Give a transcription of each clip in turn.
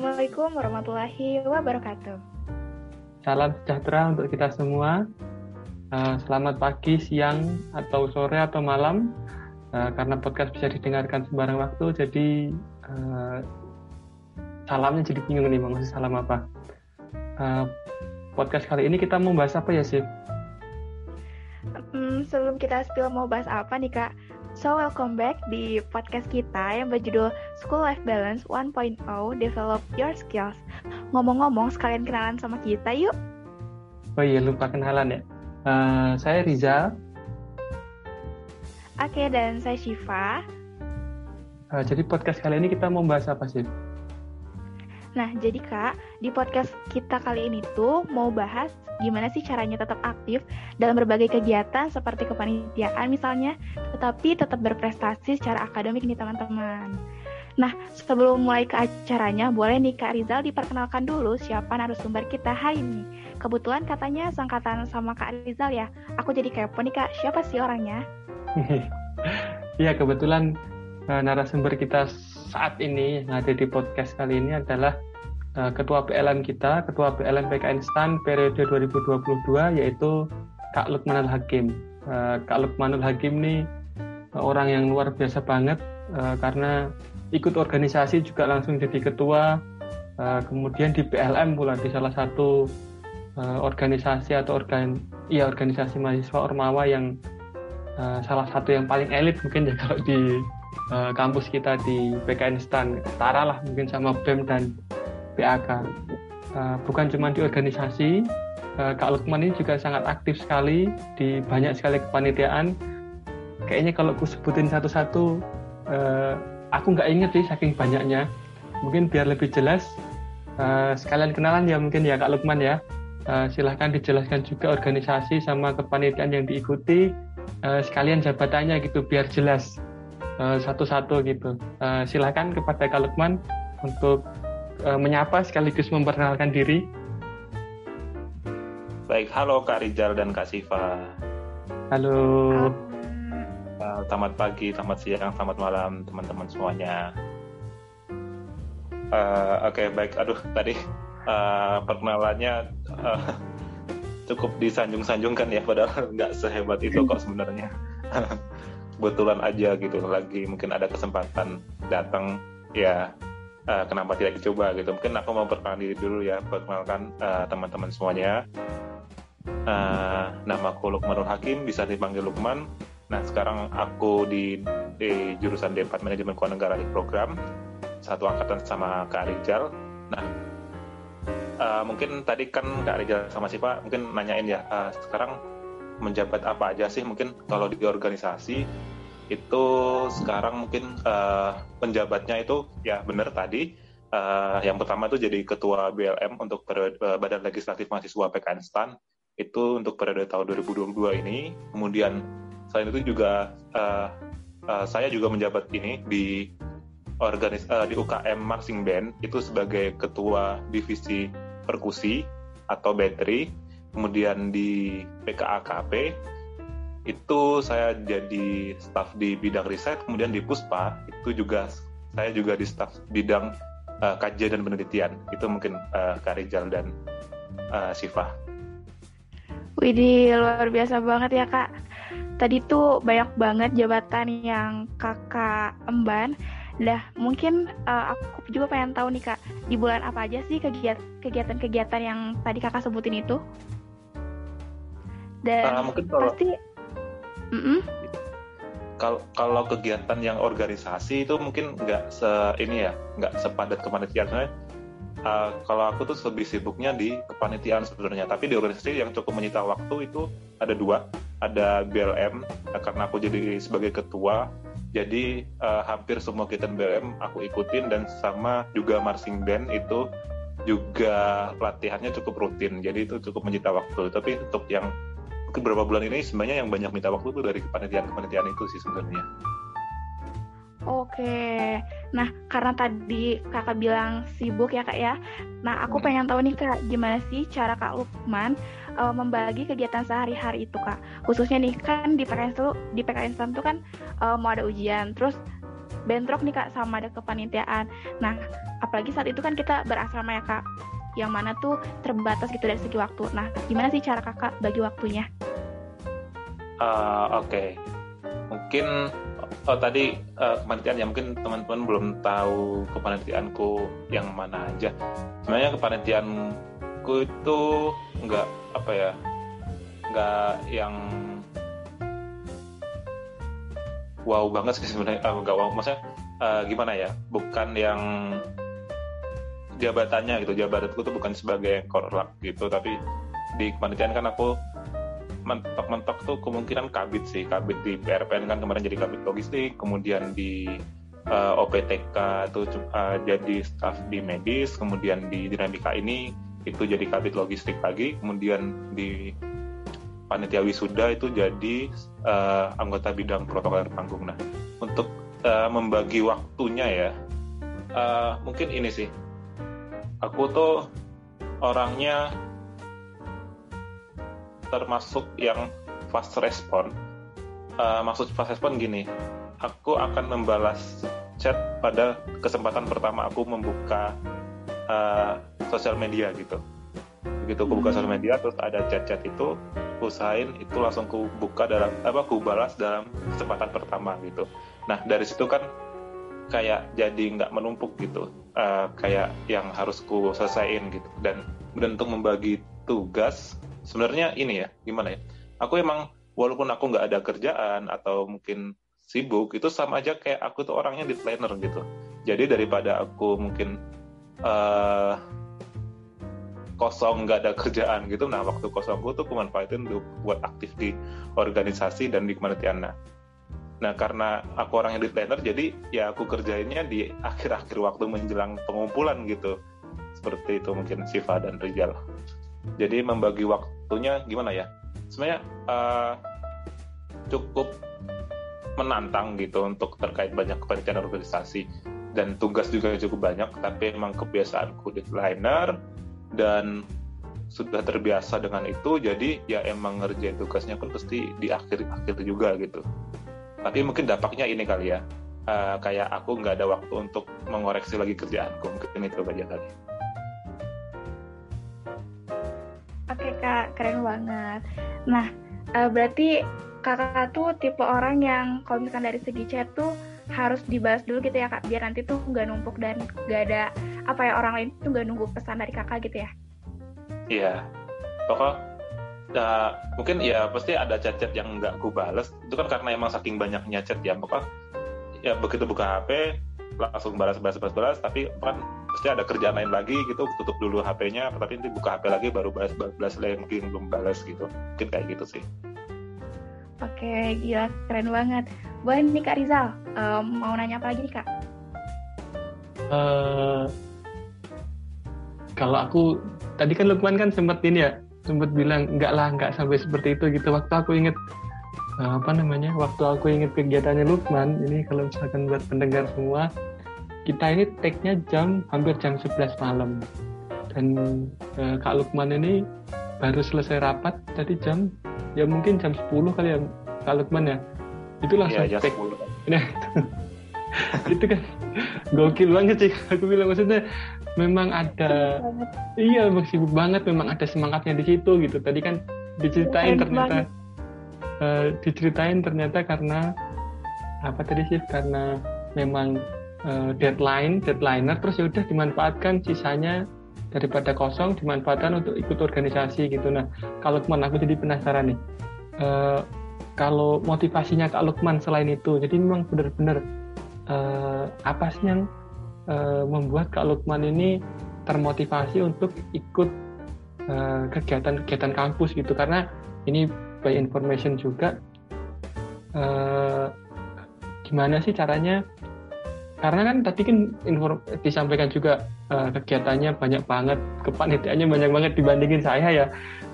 Assalamualaikum warahmatullahi wabarakatuh. Salam sejahtera untuk kita semua. Uh, selamat pagi, siang, atau sore atau malam. Uh, karena podcast bisa didengarkan sembarang waktu, jadi uh, salamnya jadi bingung nih, maksud salam apa. Podcast kali ini kita mau bahas apa ya, sih? Hmm, sebelum kita spill mau bahas apa nih, Kak? So, welcome back di podcast kita yang berjudul School Life Balance 1.0 Develop Your Skills. Ngomong-ngomong, sekalian kenalan sama kita yuk. Oh iya, lupa kenalan ya. Uh, saya Riza. Oke, dan saya Shiva. Uh, jadi podcast kali ini kita mau bahas apa sih? Nah, jadi Kak, di podcast kita kali ini tuh mau bahas gimana sih caranya tetap aktif dalam berbagai kegiatan seperti kepanitiaan misalnya, tetapi tetap berprestasi secara akademik nih teman-teman. Nah, sebelum mulai ke acaranya, boleh nih Kak Rizal diperkenalkan dulu siapa narasumber kita hari ini. Kebetulan katanya sangkatan sama Kak Rizal ya. Aku jadi kepo nih Kak, siapa sih orangnya? Iya, kebetulan eh, narasumber kita saat ini yang ada di podcast kali ini adalah uh, Ketua PLM kita, Ketua PLM PKN STAN periode 2022 yaitu Kak Lukmanul Hakim. Uh, Kak Lukmanul Hakim ini uh, orang yang luar biasa banget karena ikut organisasi juga langsung jadi ketua, kemudian di PLM pula di salah satu organisasi atau organ iya organisasi mahasiswa Ormawa yang salah satu yang paling elit mungkin ya kalau di kampus kita di PKN STAN setara lah mungkin sama BEM dan PAK uh, eh, bukan cuma di organisasi uh, Kak Lukman ini juga sangat aktif sekali di banyak sekali kepanitiaan. Kayaknya kalau aku sebutin satu-satu uh, aku nggak inget sih saking banyaknya. Mungkin biar lebih jelas uh, sekalian kenalan ya mungkin ya Kak Lukman ya. Uh, silahkan dijelaskan juga organisasi sama kepanitiaan yang diikuti. Uh, sekalian jabatannya gitu biar jelas satu-satu gitu. Uh, silakan kepada Kak Lukman untuk uh, menyapa sekaligus memperkenalkan diri. Baik, halo Kak Rizal dan Kak Siva. Halo. Uh, selamat pagi, selamat siang, selamat malam teman-teman semuanya. Uh, Oke, okay, baik. Aduh, tadi uh, perkenalannya uh, cukup disanjung-sanjungkan ya, padahal nggak sehebat itu kok sebenarnya. kebetulan aja gitu lagi mungkin ada kesempatan datang ya uh, kenapa tidak dicoba gitu. Mungkin aku mau perkenalkan diri dulu ya perkenalkan uh, teman-teman semuanya. Uh, nama aku Lukmanul Hakim bisa dipanggil Lukman. Nah sekarang aku di, di jurusan D4 Manajemen Keuangan Negara di program satu angkatan sama Kak Rizal nah uh, mungkin tadi kan Kak Rizal sama Sipa mungkin nanyain ya uh, sekarang menjabat apa aja sih? Mungkin kalau di organisasi itu sekarang mungkin uh, penjabatnya itu ya benar tadi uh, yang pertama itu jadi ketua BLM untuk periode, uh, Badan Legislatif Mahasiswa PKN itu untuk periode tahun 2022 ini. Kemudian selain itu juga uh, uh, saya juga menjabat ini di organis uh, di UKM Marching Band. Itu sebagai ketua divisi perkusi atau battery kemudian di PKAKP itu saya jadi staff di bidang riset, kemudian di Puspa itu juga saya juga di staff bidang uh, kajian dan penelitian. Itu mungkin uh, Kak Rizal dan uh, Siva. Widih, luar biasa banget ya Kak. Tadi tuh banyak banget jabatan yang kakak emban. Dah, mungkin uh, aku juga pengen tahu nih Kak, di bulan apa aja sih kegiatan-kegiatan yang tadi kakak sebutin itu? Dan uh, mungkin kalau... pasti Mm-hmm. Kalau kalau kegiatan yang organisasi itu mungkin nggak se ini ya, nggak sepadat kepanitiaan. Uh, kalau aku tuh lebih sibuknya di kepanitiaan sebenarnya, tapi di organisasi yang cukup menyita waktu itu ada dua, ada BLM nah, karena aku jadi sebagai ketua, jadi uh, hampir semua kegiatan BLM aku ikutin dan sama juga marching band itu juga pelatihannya cukup rutin, jadi itu cukup menyita waktu. Tapi untuk yang beberapa bulan ini sebenarnya yang banyak minta waktu tuh dari kepanitiaan-kepanitiaan itu sih sebenarnya. Oke, nah karena tadi kakak bilang sibuk ya kak ya, nah aku hmm. pengen tahu nih kak gimana sih cara kak Lukman uh, membagi kegiatan sehari-hari itu kak, khususnya nih kan di PKN itu di PKN tuh kan uh, mau ada ujian, terus bentrok nih kak sama ada kepanitiaan. Nah apalagi saat itu kan kita berasrama ya kak yang mana tuh terbatas gitu dari segi waktu. Nah gimana sih cara kakak bagi waktunya? Uh, oke. Okay. mungkin oh tadi uh, kepanitiaan ya mungkin teman-teman belum tahu kepanitiaanku yang mana aja. Sebenarnya kepanitiaanku itu nggak apa ya nggak yang wow banget sih sebenarnya. Uh, nggak wow maksudnya uh, gimana ya bukan yang jabatannya gitu. Jabatanku tuh bukan sebagai korlap gitu. Tapi di kepanitiaan kan aku mentok-mentok tuh kemungkinan kabit sih. Kabit di PRPN kan kemarin jadi kabit logistik kemudian di uh, eh, OPTK tuh uh, jadi staff di medis kemudian di dinamika ini itu jadi kabit logistik pagi kemudian di panitia wisuda itu jadi uh, anggota bidang protokol panggung. Nah untuk uh, membagi waktunya ya uh, mungkin ini sih aku tuh orangnya termasuk yang fast respon. Uh, maksud fast respon gini, aku akan membalas chat pada kesempatan pertama aku membuka uh, sosial media gitu. Begitu aku buka sosial hmm. media, terus ada chat-chat itu, usahain itu langsung ku buka dalam apa ku balas dalam kesempatan pertama gitu. Nah dari situ kan kayak jadi nggak menumpuk gitu, uh, kayak yang harus ku selesaiin gitu. Dan dan untuk membagi tugas sebenarnya ini ya gimana ya? Aku emang walaupun aku nggak ada kerjaan atau mungkin sibuk itu sama aja kayak aku tuh orangnya di planner gitu. Jadi daripada aku mungkin uh, kosong nggak ada kerjaan gitu nah waktu kosongku tuh aku manfaatin untuk buat aktif di organisasi dan di kemanitiaan nah nah karena aku orangnya di planner jadi ya aku kerjainnya di akhir-akhir waktu menjelang pengumpulan gitu. Seperti itu mungkin Siva dan Rizal. Jadi membagi waktunya gimana ya? Sebenarnya uh, cukup menantang gitu untuk terkait banyak kepanitiaan organisasi. Dan tugas juga cukup banyak tapi emang kebiasaanku deadlineer dan sudah terbiasa dengan itu jadi ya emang ngerjain tugasnya pun pasti di akhir-akhir juga gitu tapi mungkin dampaknya ini kali ya. Uh, kayak aku nggak ada waktu untuk mengoreksi lagi kerjaanku. Mungkin itu aja kali. Oke kak, keren banget. Nah, uh, berarti kakak tuh tipe orang yang kalau misalkan dari segi chat tuh harus dibahas dulu gitu ya kak, biar nanti tuh nggak numpuk dan nggak ada apa ya orang lain tuh nggak nunggu pesan dari kakak gitu ya? Iya, pokok uh, mungkin ya pasti ada chat-chat yang nggak ku bales. Itu kan karena emang saking banyaknya chat ya, pokok ya begitu buka HP langsung balas balas balas balas. Tapi kan pasti ada kerjaan lain lagi gitu tutup dulu HP-nya tapi nanti buka HP lagi baru balas balas lagi mungkin belum balas gitu. Mungkin kayak gitu sih. Oke gila keren banget. Boleh nih kak Rizal um, mau nanya apa lagi nih kak? Uh, kalau aku tadi kan Lukman kan sempat ini ya sempat bilang enggak lah enggak sampai seperti itu gitu. Waktu aku inget uh, apa namanya waktu aku inget kegiatannya Lukman ini kalau misalkan buat pendengar semua kita ini take-nya jam hampir jam 11 malam. Dan uh, Kak Lukman ini baru selesai rapat tadi jam ya mungkin jam 10 kali ya Kak Lukman ya. Itu langsung ya, take. nah itu kan gokil banget sih. Aku bilang maksudnya memang ada iya sibuk banget memang ada semangatnya di situ gitu. Tadi kan diceritain ternyata uh, diceritain ternyata karena apa tadi sih? Karena memang uh, deadline deadlineer terus ya udah dimanfaatkan sisanya daripada kosong dimanfaatkan untuk ikut organisasi gitu. Nah kalau Lukman aku jadi penasaran nih. Uh, kalau motivasinya Kak Lukman selain itu jadi memang benar-benar uh, apa sih yang uh, membuat Kak Lukman ini termotivasi untuk ikut kegiatan-kegiatan uh, kampus gitu? Karena ini by information juga uh, gimana sih caranya? Karena kan tadi kan disampaikan juga uh, kegiatannya banyak banget kepanitiaannya banyak banget dibandingin saya ya.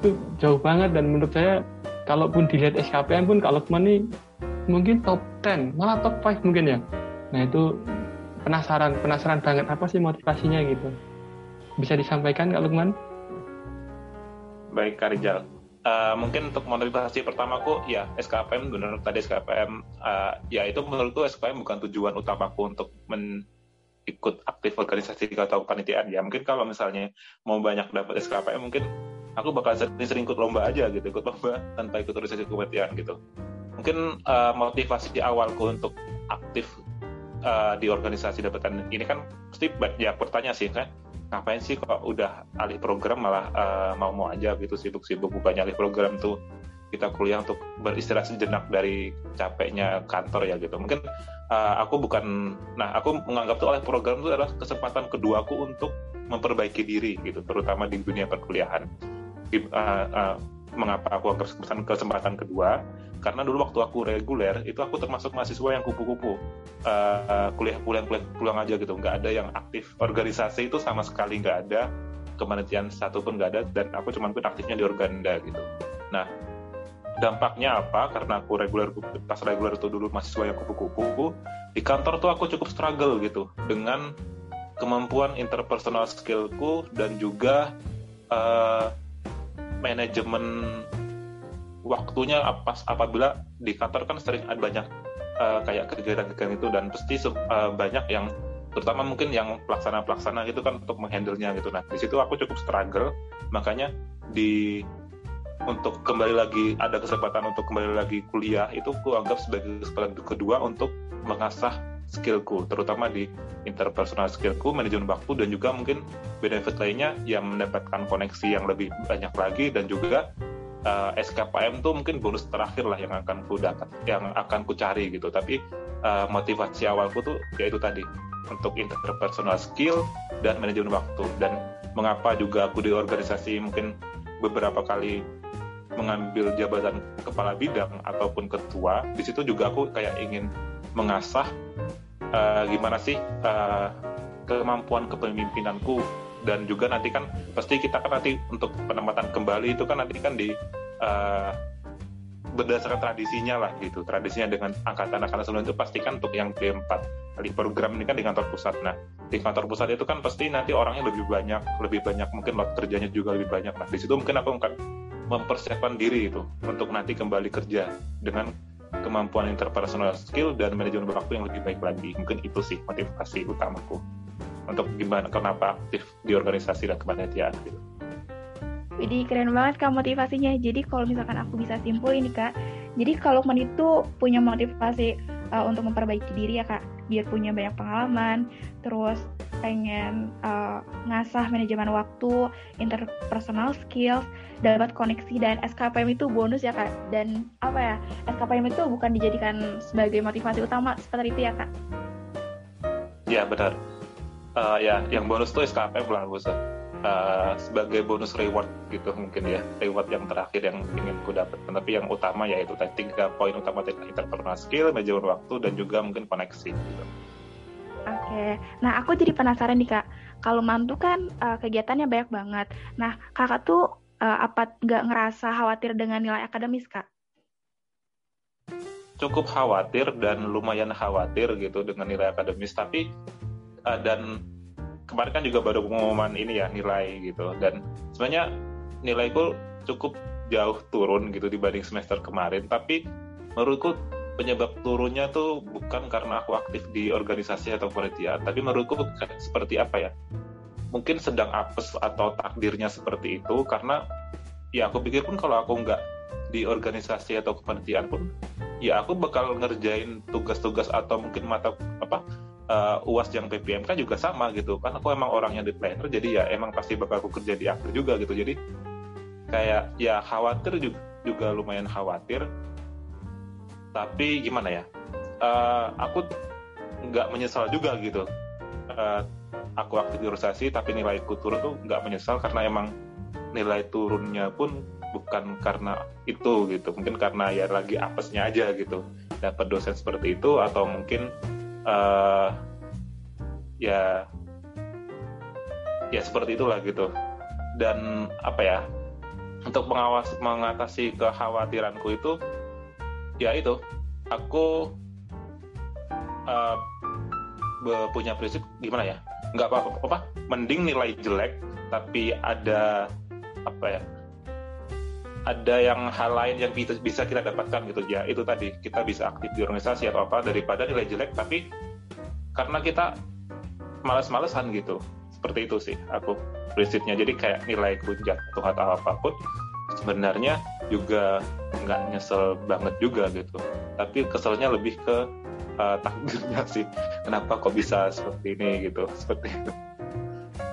Itu jauh banget dan menurut saya kalaupun dilihat SKPM pun kalau nih mungkin top 10 malah top 5 mungkin ya nah itu penasaran penasaran banget apa sih motivasinya gitu? Bisa disampaikan Kak Lukman? Baik Karijal. Uh, mungkin untuk motivasi pertamaku ya SKPM benar tadi SKPM uh, ya itu menurutku SKPM bukan tujuan utamaku untuk men ikut aktif organisasi atau kepanitiaan. Ya mungkin kalau misalnya mau banyak dapat SKPM mungkin aku bakal sering-sering ikut lomba aja gitu ikut lomba tanpa ikut organisasi kepanitiaan gitu. Mungkin uh, motivasi awalku untuk aktif uh, di organisasi dapatan ini kan pasti banyak bertanya sih kan? Ngapain sih kok udah alih program malah uh, mau-mau aja gitu sibuk-sibuk bukannya alih program tuh. Kita kuliah untuk beristirahat sejenak dari capeknya kantor ya gitu. Mungkin uh, aku bukan nah aku menganggap tuh oleh program itu adalah kesempatan kedua aku untuk memperbaiki diri gitu terutama di dunia perkuliahan. Uh, uh, mengapa aku kesempatan kesempatan kedua karena dulu waktu aku reguler itu aku termasuk mahasiswa yang kupu-kupu. Uh, kuliah pulang kuliah pulang aja gitu. Nggak ada yang aktif. Organisasi itu sama sekali nggak ada. Kementerian satu pun nggak ada. Dan aku cuma pun aktifnya di organda gitu. Nah dampaknya apa? Karena aku reguler pas reguler itu dulu mahasiswa yang kupu-kupu di kantor tuh aku cukup struggle gitu. Dengan kemampuan interpersonal skillku dan juga uh, manajemen waktunya pas apabila di kantor kan sering ada banyak uh, kayak kegiatan-kegiatan itu dan pasti uh, banyak yang terutama mungkin yang pelaksana-pelaksana gitu kan untuk menghandle-nya gitu. Nah, di situ aku cukup struggle, makanya di untuk kembali lagi ada kesempatan untuk kembali lagi kuliah itu aku anggap sebagai kesempatan kedua untuk mengasah skillku terutama di interpersonal skillku manajemen waktu dan juga mungkin benefit lainnya yang mendapatkan koneksi yang lebih banyak lagi dan juga uh, eh, SKPM tuh mungkin bonus terakhir lah yang akan ku dapat, yang akan ku cari gitu. Tapi uh, motivasi awalku tuh yaitu tadi untuk interpersonal skill dan manajemen waktu dan mengapa juga aku di organisasi mungkin beberapa kali mengambil jabatan kepala bidang ataupun ketua di situ juga aku kayak ingin mengasah uh, gimana sih uh, kemampuan kepemimpinanku dan juga nanti kan pasti kita kan nanti untuk penempatan kembali itu kan nanti kan di uh, berdasarkan tradisinya lah gitu. Tradisinya dengan angkatan-angkatan sebelum itu pasti kan untuk yang B4 kali program ini kan di kantor pusat. Nah di kantor pusat itu kan pasti nanti orangnya lebih banyak lebih banyak mungkin waktu kerjanya juga lebih banyak. Nah di situ mungkin aku akan mempersiapkan diri itu untuk nanti kembali kerja dengan kemampuan interpersonal skill dan manajemen waktu yang lebih baik lagi. Mungkin itu sih motivasi utamaku untuk gimana kenapa aktif di organisasi dan kepanitiaan gitu. Jadi keren banget kak motivasinya. Jadi kalau misalkan aku bisa simpul ini kak, jadi kalau men itu punya motivasi uh, untuk memperbaiki diri ya kak, biar punya banyak pengalaman, terus pengen uh, ngasah manajemen waktu, interpersonal skills, dapat koneksi dan SKPM itu bonus ya kak. Dan apa ya, SKPM itu bukan dijadikan sebagai motivasi utama seperti itu ya kak? Ya benar uh, ya yang bonus tuh SKP bulan Agustus uh, sebagai bonus reward gitu mungkin ya reward yang terakhir yang ingin ku dapat tapi yang utama yaitu tadi tiga poin utama tadi interpersonal skill manajemen waktu dan juga mungkin koneksi gitu. Oke, nah aku jadi penasaran nih kak, kalau mantu kan uh, kegiatannya banyak banget. Nah kakak tuh uh, apa nggak ngerasa khawatir dengan nilai akademis kak? Cukup khawatir dan lumayan khawatir gitu dengan nilai akademis, tapi uh, dan kemarin kan juga baru pengumuman ini ya nilai gitu. Dan sebenarnya nilaiku cukup jauh turun gitu dibanding semester kemarin. Tapi menurutku penyebab turunnya tuh bukan karena aku aktif di organisasi atau penelitian tapi menurutku seperti apa ya. Mungkin sedang apes atau takdirnya seperti itu karena ya aku pikir pun kalau aku nggak di organisasi atau kepanitiaan pun ya aku bakal ngerjain tugas-tugas atau mungkin mata apa uh, uas yang PPMK juga sama gitu. Kan aku emang orangnya di planner jadi ya emang pasti bakal aku kerja di akhir juga gitu. Jadi kayak ya khawatir juga, juga lumayan khawatir. Tapi gimana ya? Uh, aku nggak menyesal juga gitu. Uh, aku aktif di organisasi tapi nilaiku turun tuh nggak menyesal karena emang nilai turunnya pun bukan karena itu gitu. Mungkin karena ya lagi apesnya aja gitu. Dapat dosen seperti itu atau mungkin uh, ya ya seperti itulah gitu. Dan apa ya untuk mengawas mengatasi kekhawatiranku itu ya itu aku uh, punya prinsip gimana ya? Nggak apa-apa apa? Mending nilai jelek tapi ada apa ya ada yang hal lain yang bisa, bisa kita dapatkan gitu. Ya itu tadi kita bisa aktif di organisasi atau apa daripada nilai jelek tapi karena kita malas-malesan gitu. Seperti itu sih aku prinsipnya. Jadi kayak nilai jatuh atau apa pun sebenarnya juga nggak nyesel banget juga gitu. Tapi keselnya lebih ke uh, takdirnya sih. Kenapa kok bisa seperti ini gitu? Seperti itu.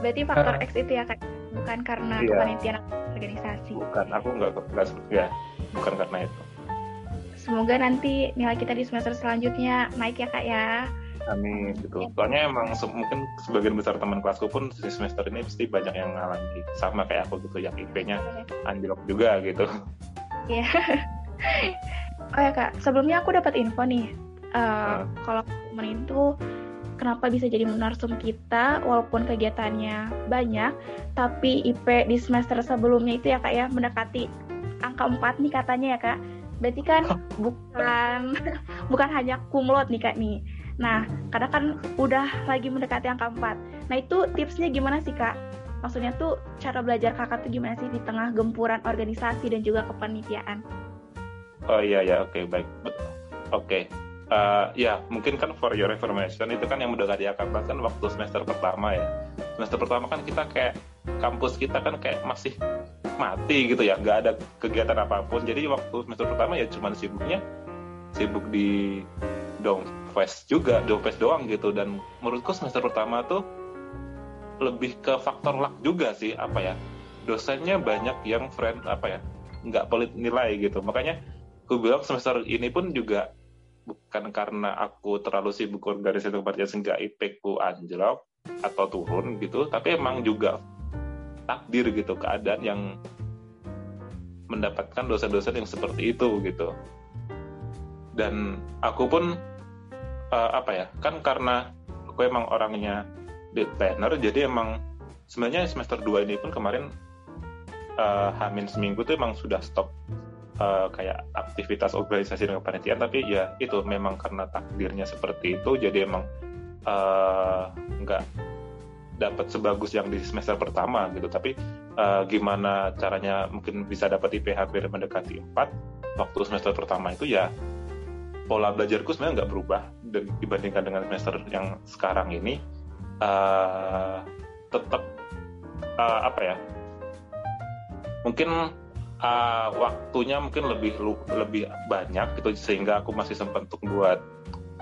Berarti faktor X itu ya kak? Bukan karena iya. kepanitiaan organisasi bukan aku nggak nggak ya bukan karena itu semoga nanti nilai kita di semester selanjutnya naik ya kak ya Amin gitu. Soalnya emang se mungkin sebagian besar teman kelasku pun di semester ini pasti banyak yang ngalami sama kayak aku gitu yang IP-nya anjlok juga gitu. Iya. oh ya kak, sebelumnya aku dapat info nih. Uh, hmm. Kalau temen itu kenapa bisa jadi menarsum kita walaupun kegiatannya banyak, tapi IP di semester sebelumnya itu ya kak ya mendekati angka 4 nih katanya ya kak. Berarti kan bukan bukan hanya kumlot nih kak nih Nah, kadang kan udah lagi mendekati angka 4. Nah, itu tipsnya gimana sih, Kak? Maksudnya tuh cara belajar kakak tuh gimana sih di tengah gempuran organisasi dan juga kepanitiaan? Oh iya ya, oke okay, baik. Oke. Okay. Uh, ya, mungkin kan for your information itu kan yang mendekati angka 4 kan waktu semester pertama ya. Semester pertama kan kita kayak kampus kita kan kayak masih mati gitu ya, nggak ada kegiatan apa pun. Jadi waktu semester pertama ya cuma sibuknya sibuk di dong fest juga dong fest doang gitu dan menurutku semester pertama tuh lebih ke faktor luck juga sih apa ya dosennya banyak yang friend apa ya nggak pelit nilai gitu makanya aku bilang semester ini pun juga bukan karena aku terlalu sibuk organisasi kepartian sehingga IP ku anjlok atau turun gitu tapi emang juga takdir gitu keadaan yang mendapatkan dosen-dosen yang seperti itu gitu. Dan aku pun uh, apa ya kan karena aku emang orangnya lead planner jadi emang sebenarnya semester 2 ini pun kemarin uh, hamin seminggu tuh emang sudah stop uh, kayak aktivitas organisasi dan kepanitiaan tapi ya itu memang karena takdirnya seperti itu jadi emang nggak uh, dapat sebagus yang di semester pertama gitu. Tapi uh, gimana caranya mungkin bisa dapat IPH hampir mendekati 4 waktu semester pertama itu ya pola belajarku sebenarnya nggak berubah dibandingkan dengan semester yang sekarang ini uh, tetap uh, apa ya mungkin uh, waktunya mungkin lebih lebih banyak gitu sehingga aku masih sempat untuk buat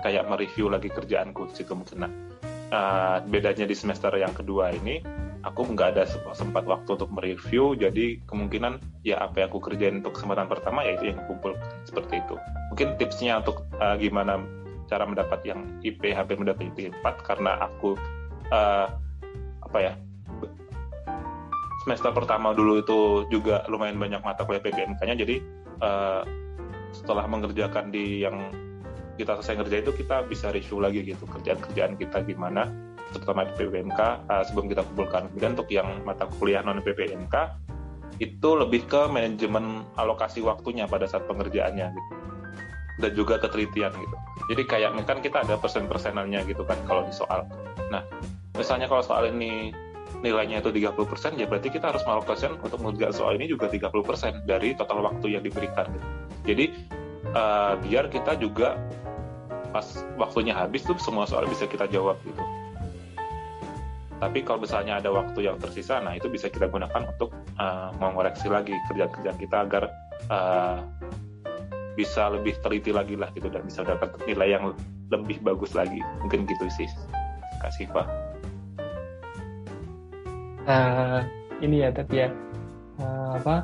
kayak mereview lagi kerjaanku sih kemungkinan. Uh, bedanya di semester yang kedua ini aku nggak ada sempat waktu untuk mereview jadi kemungkinan ya apa yang aku kerjain untuk kesempatan pertama ya itu yang kumpul seperti itu. Mungkin tipsnya untuk uh, gimana cara mendapat yang IP hampir mendapat IP 4 karena aku uh, apa ya semester pertama dulu itu juga lumayan banyak mata kuliah PPMK-nya jadi uh, setelah mengerjakan di yang kita selesai ngerjain itu kita bisa review lagi gitu kerjaan-kerjaan kita gimana terutama PPMK uh, eh, sebelum kita kumpulkan. Kemudian untuk yang mata kuliah non PPMK itu lebih ke manajemen alokasi waktunya pada saat pengerjaannya gitu. Dan juga ketelitian gitu. Jadi kayak kan kita ada persen-persenannya gitu kan kalau di soal. Nah, misalnya kalau soal ini nilainya itu 30%, ya berarti kita harus mengalokasikan untuk mengerjakan soal ini juga 30% dari total waktu yang diberikan. Jadi uh, biar kita juga pas waktunya habis tuh semua soal bisa kita jawab gitu. Tapi kalau misalnya ada waktu yang tersisa, nah itu bisa kita gunakan untuk uh, mengoreksi lagi kerjaan-kerjaan kita agar uh, bisa lebih teliti lagi lah gitu dan bisa dapat nilai yang lebih bagus lagi. Mungkin gitu sih, Kak Siva. Uh, ini ya tapi ya. Uh, apa?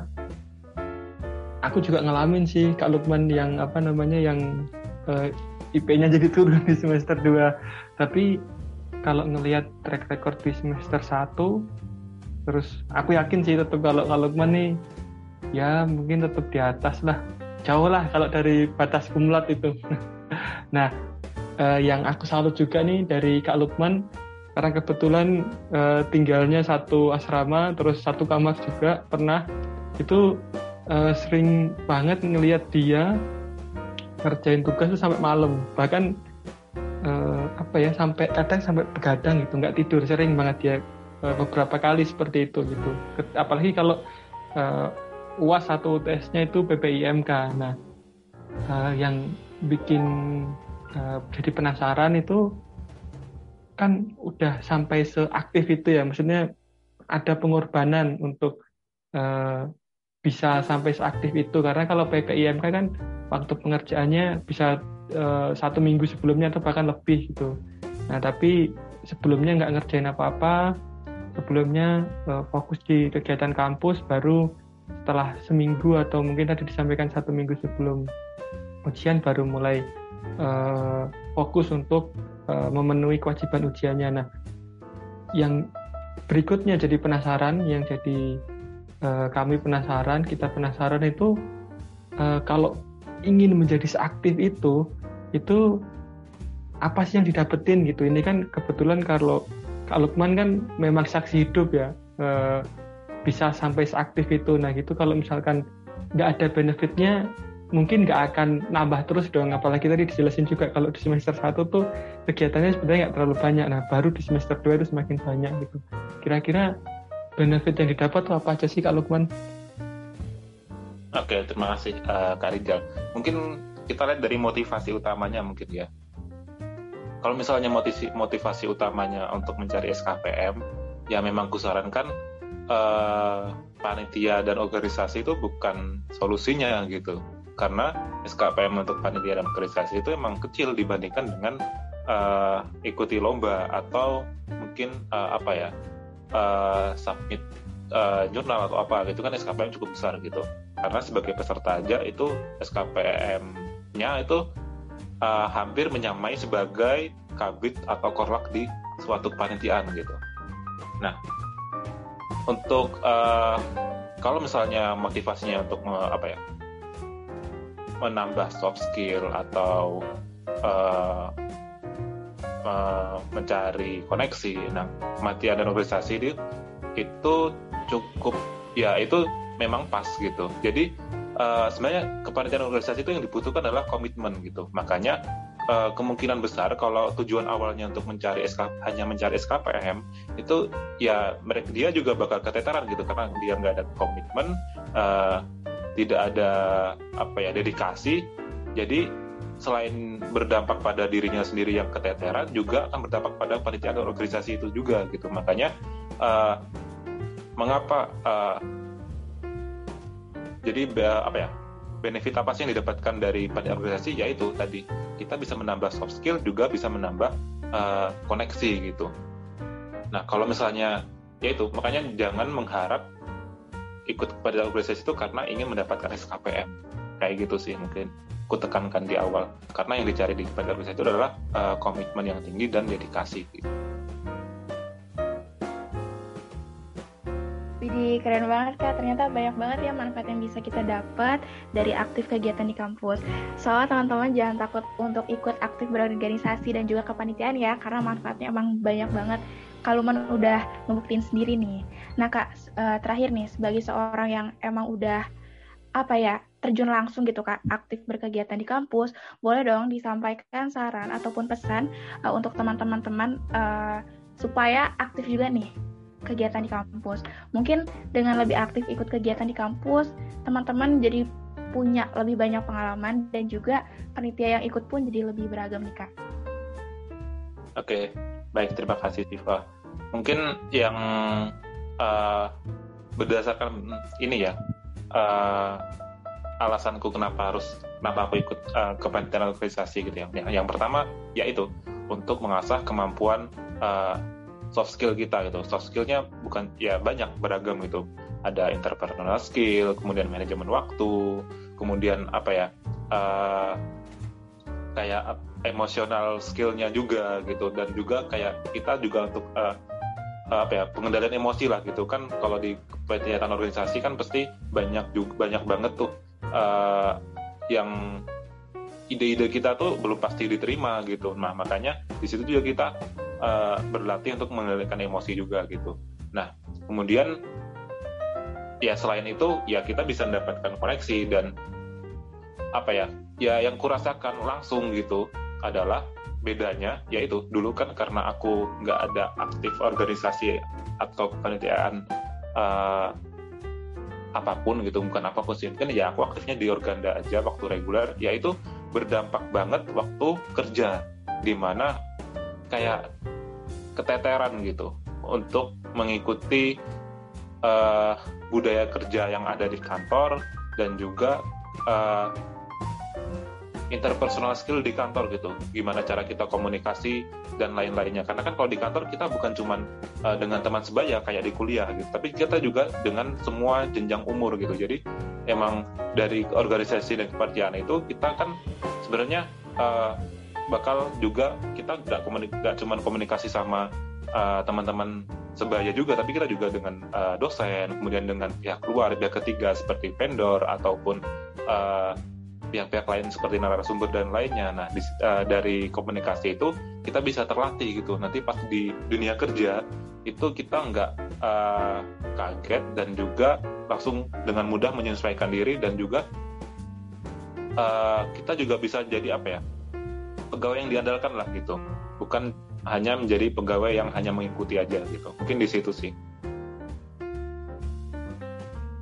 Aku juga ngalamin sih Kak Lukman yang apa namanya yang uh, IP-nya jadi turun di semester 2 tapi kalau ngelihat track record di semester 1 terus aku yakin sih tetap kalau kalau Lukman nih ya mungkin tetap di atas lah. Jauh lah kalau dari batas kumlat itu. Nah eh, yang aku salut juga nih dari Kak Lukman karena kebetulan eh, tinggalnya satu asrama terus satu kamar juga. Pernah itu eh, sering banget ngelihat dia ngerjain tugas tuh sampai malam. Bahkan uh, apa ya sampai kadang sampai begadang gitu. Nggak tidur sering banget ya uh, beberapa kali seperti itu gitu. Apalagi kalau uh, UAS satu UTS-nya itu PPIMK. Nah, uh, yang bikin uh, jadi penasaran itu kan udah sampai seaktif itu ya, maksudnya ada pengorbanan untuk uh, bisa sampai seaktif itu karena kalau PPIMK kan waktu pengerjaannya bisa uh, satu minggu sebelumnya atau bahkan lebih gitu. Nah tapi sebelumnya nggak ngerjain apa-apa, sebelumnya uh, fokus di kegiatan kampus baru setelah seminggu atau mungkin tadi disampaikan satu minggu sebelum ujian baru mulai uh, fokus untuk uh, memenuhi kewajiban ujiannya. Nah, yang berikutnya jadi penasaran, yang jadi uh, kami penasaran, kita penasaran itu uh, kalau ingin menjadi seaktif itu, itu apa sih yang didapetin gitu? Ini kan kebetulan kalau Kak Lukman kan memang saksi hidup ya, uh, bisa sampai seaktif itu. Nah gitu kalau misalkan nggak ada benefitnya, mungkin nggak akan nambah terus dong apalagi tadi dijelasin juga kalau di semester 1 tuh kegiatannya sebenarnya nggak terlalu banyak. Nah baru di semester 2 itu semakin banyak gitu. Kira-kira benefit yang didapat tuh apa aja sih Kak Lukman? Oke terima kasih uh, Kak Rizal. Mungkin kita lihat dari motivasi utamanya mungkin ya. Kalau misalnya motivasi, motivasi utamanya untuk mencari SKPM ya memang kusarankan uh, panitia dan organisasi itu bukan solusinya gitu karena SKPM untuk panitia dan organisasi itu emang kecil dibandingkan dengan uh, ikuti lomba atau mungkin uh, apa ya uh, submit uh, jurnal atau apa gitu kan SKPM cukup besar gitu karena sebagai peserta aja itu SKPM-nya itu uh, hampir menyamai sebagai kabit atau korlak di suatu panitiaan gitu. Nah, untuk uh, kalau misalnya motivasinya untuk apa ya menambah soft skill atau uh, uh, mencari koneksi. Nah, kematian dan organisasi itu itu cukup ya itu memang pas gitu. Jadi uh, sebenarnya kepanitiaan organisasi itu yang dibutuhkan adalah komitmen gitu. Makanya uh, kemungkinan besar kalau tujuan awalnya untuk mencari SK, hanya mencari SKPM itu ya mereka dia juga bakal keteteran gitu karena dia nggak ada komitmen. Uh, tidak ada apa ya dedikasi. Jadi selain berdampak pada dirinya sendiri yang keteteran juga akan berdampak pada panitia dan organisasi itu juga gitu. Makanya uh, mengapa uh, jadi apa ya benefit apa sih yang didapatkan dari panitia organisasi? Yaitu tadi kita bisa menambah soft skill juga bisa menambah uh, koneksi gitu. Nah kalau misalnya yaitu makanya jangan mengharap ikut pada organisasi itu karena ingin mendapatkan SKPM kayak gitu sih mungkin aku tekankan di awal karena yang dicari di pada organisasi itu adalah uh, komitmen yang tinggi dan dedikasi gitu. Widih, keren banget Kak. Ternyata banyak banget ya manfaat yang bisa kita dapat dari aktif kegiatan di kampus. Soalnya teman-teman jangan takut untuk ikut aktif berorganisasi dan juga kepanitiaan ya, karena manfaatnya emang banyak banget kalau man udah ngebuktiin sendiri nih. Nah kak, uh, terakhir nih sebagai seorang yang emang udah apa ya terjun langsung gitu kak aktif berkegiatan di kampus, boleh dong disampaikan saran ataupun pesan uh, untuk teman-teman teman uh, supaya aktif juga nih kegiatan di kampus. Mungkin dengan lebih aktif ikut kegiatan di kampus, teman-teman jadi punya lebih banyak pengalaman dan juga panitia yang ikut pun jadi lebih beragam nih kak. Oke, Baik, terima kasih Siva. Mungkin yang uh, berdasarkan ini ya uh, alasanku kenapa harus kenapa aku ikut uh, kepanitiaan organisasi gitu ya. Yang pertama yaitu untuk mengasah kemampuan uh, soft skill kita gitu. Soft skillnya bukan ya banyak beragam gitu. Ada interpersonal skill, kemudian manajemen waktu, kemudian apa ya uh, kayak emosional skillnya juga gitu. Dan juga kayak kita juga untuk uh, apa ya pengendalian emosi lah gitu. Kan kalau di kegiatan organisasi kan pasti banyak juga banyak banget tuh uh, yang ide-ide kita tuh belum pasti diterima gitu. Nah makanya di situ juga kita uh, berlatih untuk mengendalikan emosi juga gitu. Nah kemudian ya selain itu ya kita bisa mendapatkan koneksi dan apa ya ya yang kurasakan langsung gitu adalah bedanya yaitu dulu kan karena aku nggak ada aktif organisasi atau kepanitiaan uh, apa pun gitu bukan apa pun sih. Kan ya aku aktifnya di organda aja waktu reguler ya itu berdampak banget waktu kerja di mana kayak keteteran gitu untuk mengikuti uh, budaya kerja yang ada di kantor dan juga uh, interpersonal skill di kantor gitu. Gimana cara kita komunikasi dan lain-lainnya. Karena kan kalau di kantor kita bukan cuma uh, dengan teman sebaya kayak di kuliah gitu. Tapi kita juga dengan semua jenjang umur gitu. Jadi emang dari organisasi dan kepartian itu kita kan sebenarnya uh, bakal juga kita nggak komunik cuma komunikasi sama uh, teman-teman sebaya juga. Tapi kita juga dengan uh, dosen kemudian dengan pihak luar pihak ketiga seperti vendor ataupun uh, pihak-pihak lain seperti narasumber dan lainnya. Nah, di, uh, dari komunikasi itu kita bisa terlatih gitu. Nanti pas di dunia kerja itu kita nggak uh, kaget dan juga langsung dengan mudah menyesuaikan diri dan juga uh, kita juga bisa jadi apa ya pegawai yang diandalkan lah gitu. Bukan hanya menjadi pegawai yang hanya mengikuti aja gitu. Mungkin di situ sih.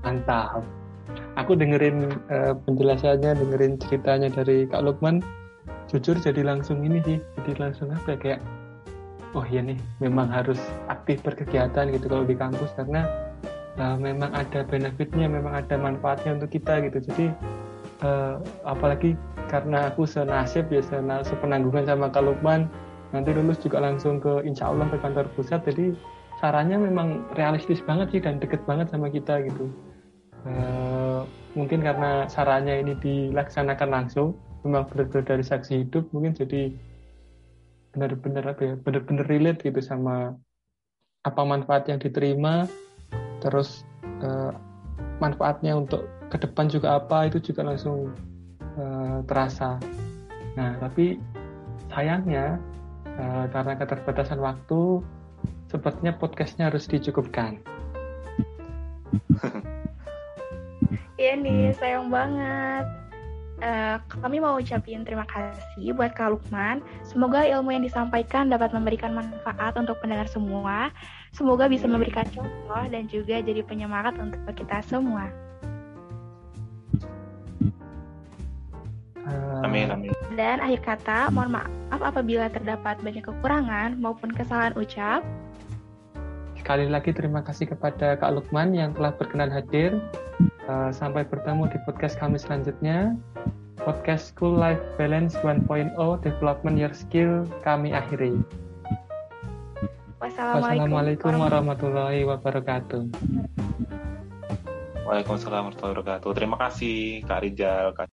Mantap aku dengerin uh, penjelasannya dengerin ceritanya dari Kak Lukman jujur jadi langsung ini sih jadi langsung apa ya kayak oh iya nih memang harus aktif berkegiatan gitu kalau di kampus karena uh, memang ada benefitnya memang ada manfaatnya untuk kita gitu. Jadi uh, apalagi karena aku senasib ya sepenanggungan sama Kak Lukman nanti lulus juga langsung ke insya Allah ke kantor pusat. Jadi caranya memang realistis banget sih dan deket banget sama kita gitu mungkin karena sarannya ini dilaksanakan langsung memang benar-benar dari saksi hidup mungkin jadi benar-benar apa ya benar-benar relate gitu sama apa manfaat yang diterima terus uh, manfaatnya untuk ke depan juga apa itu juga langsung uh, terasa. Nah tapi sayangnya uh, karena keterbatasan waktu sepertinya podcastnya harus dicukupkan Iya nih, hmm. sayang banget. Uh, kami mau ucapin terima kasih buat Kak Lukman. Semoga ilmu yang disampaikan dapat memberikan manfaat untuk pendengar semua. Semoga bisa memberikan contoh dan juga jadi penyemangat untuk kita semua. Uh, amin, amin. Dan akhir kata, mohon maaf apabila terdapat banyak kekurangan maupun kesalahan ucap. Sekali lagi terima kasih kepada Kak Lukman yang telah berkenan hadir Uh, sampai bertemu di podcast kami selanjutnya. Podcast School Life Balance 1.0 Development Your Skill kami akhiri. Wassalamualaikum warahmatullahi wabarakatuh. Waalaikumsalam warahmatullahi wabarakatuh. Terima kasih Kak Rijal, Kak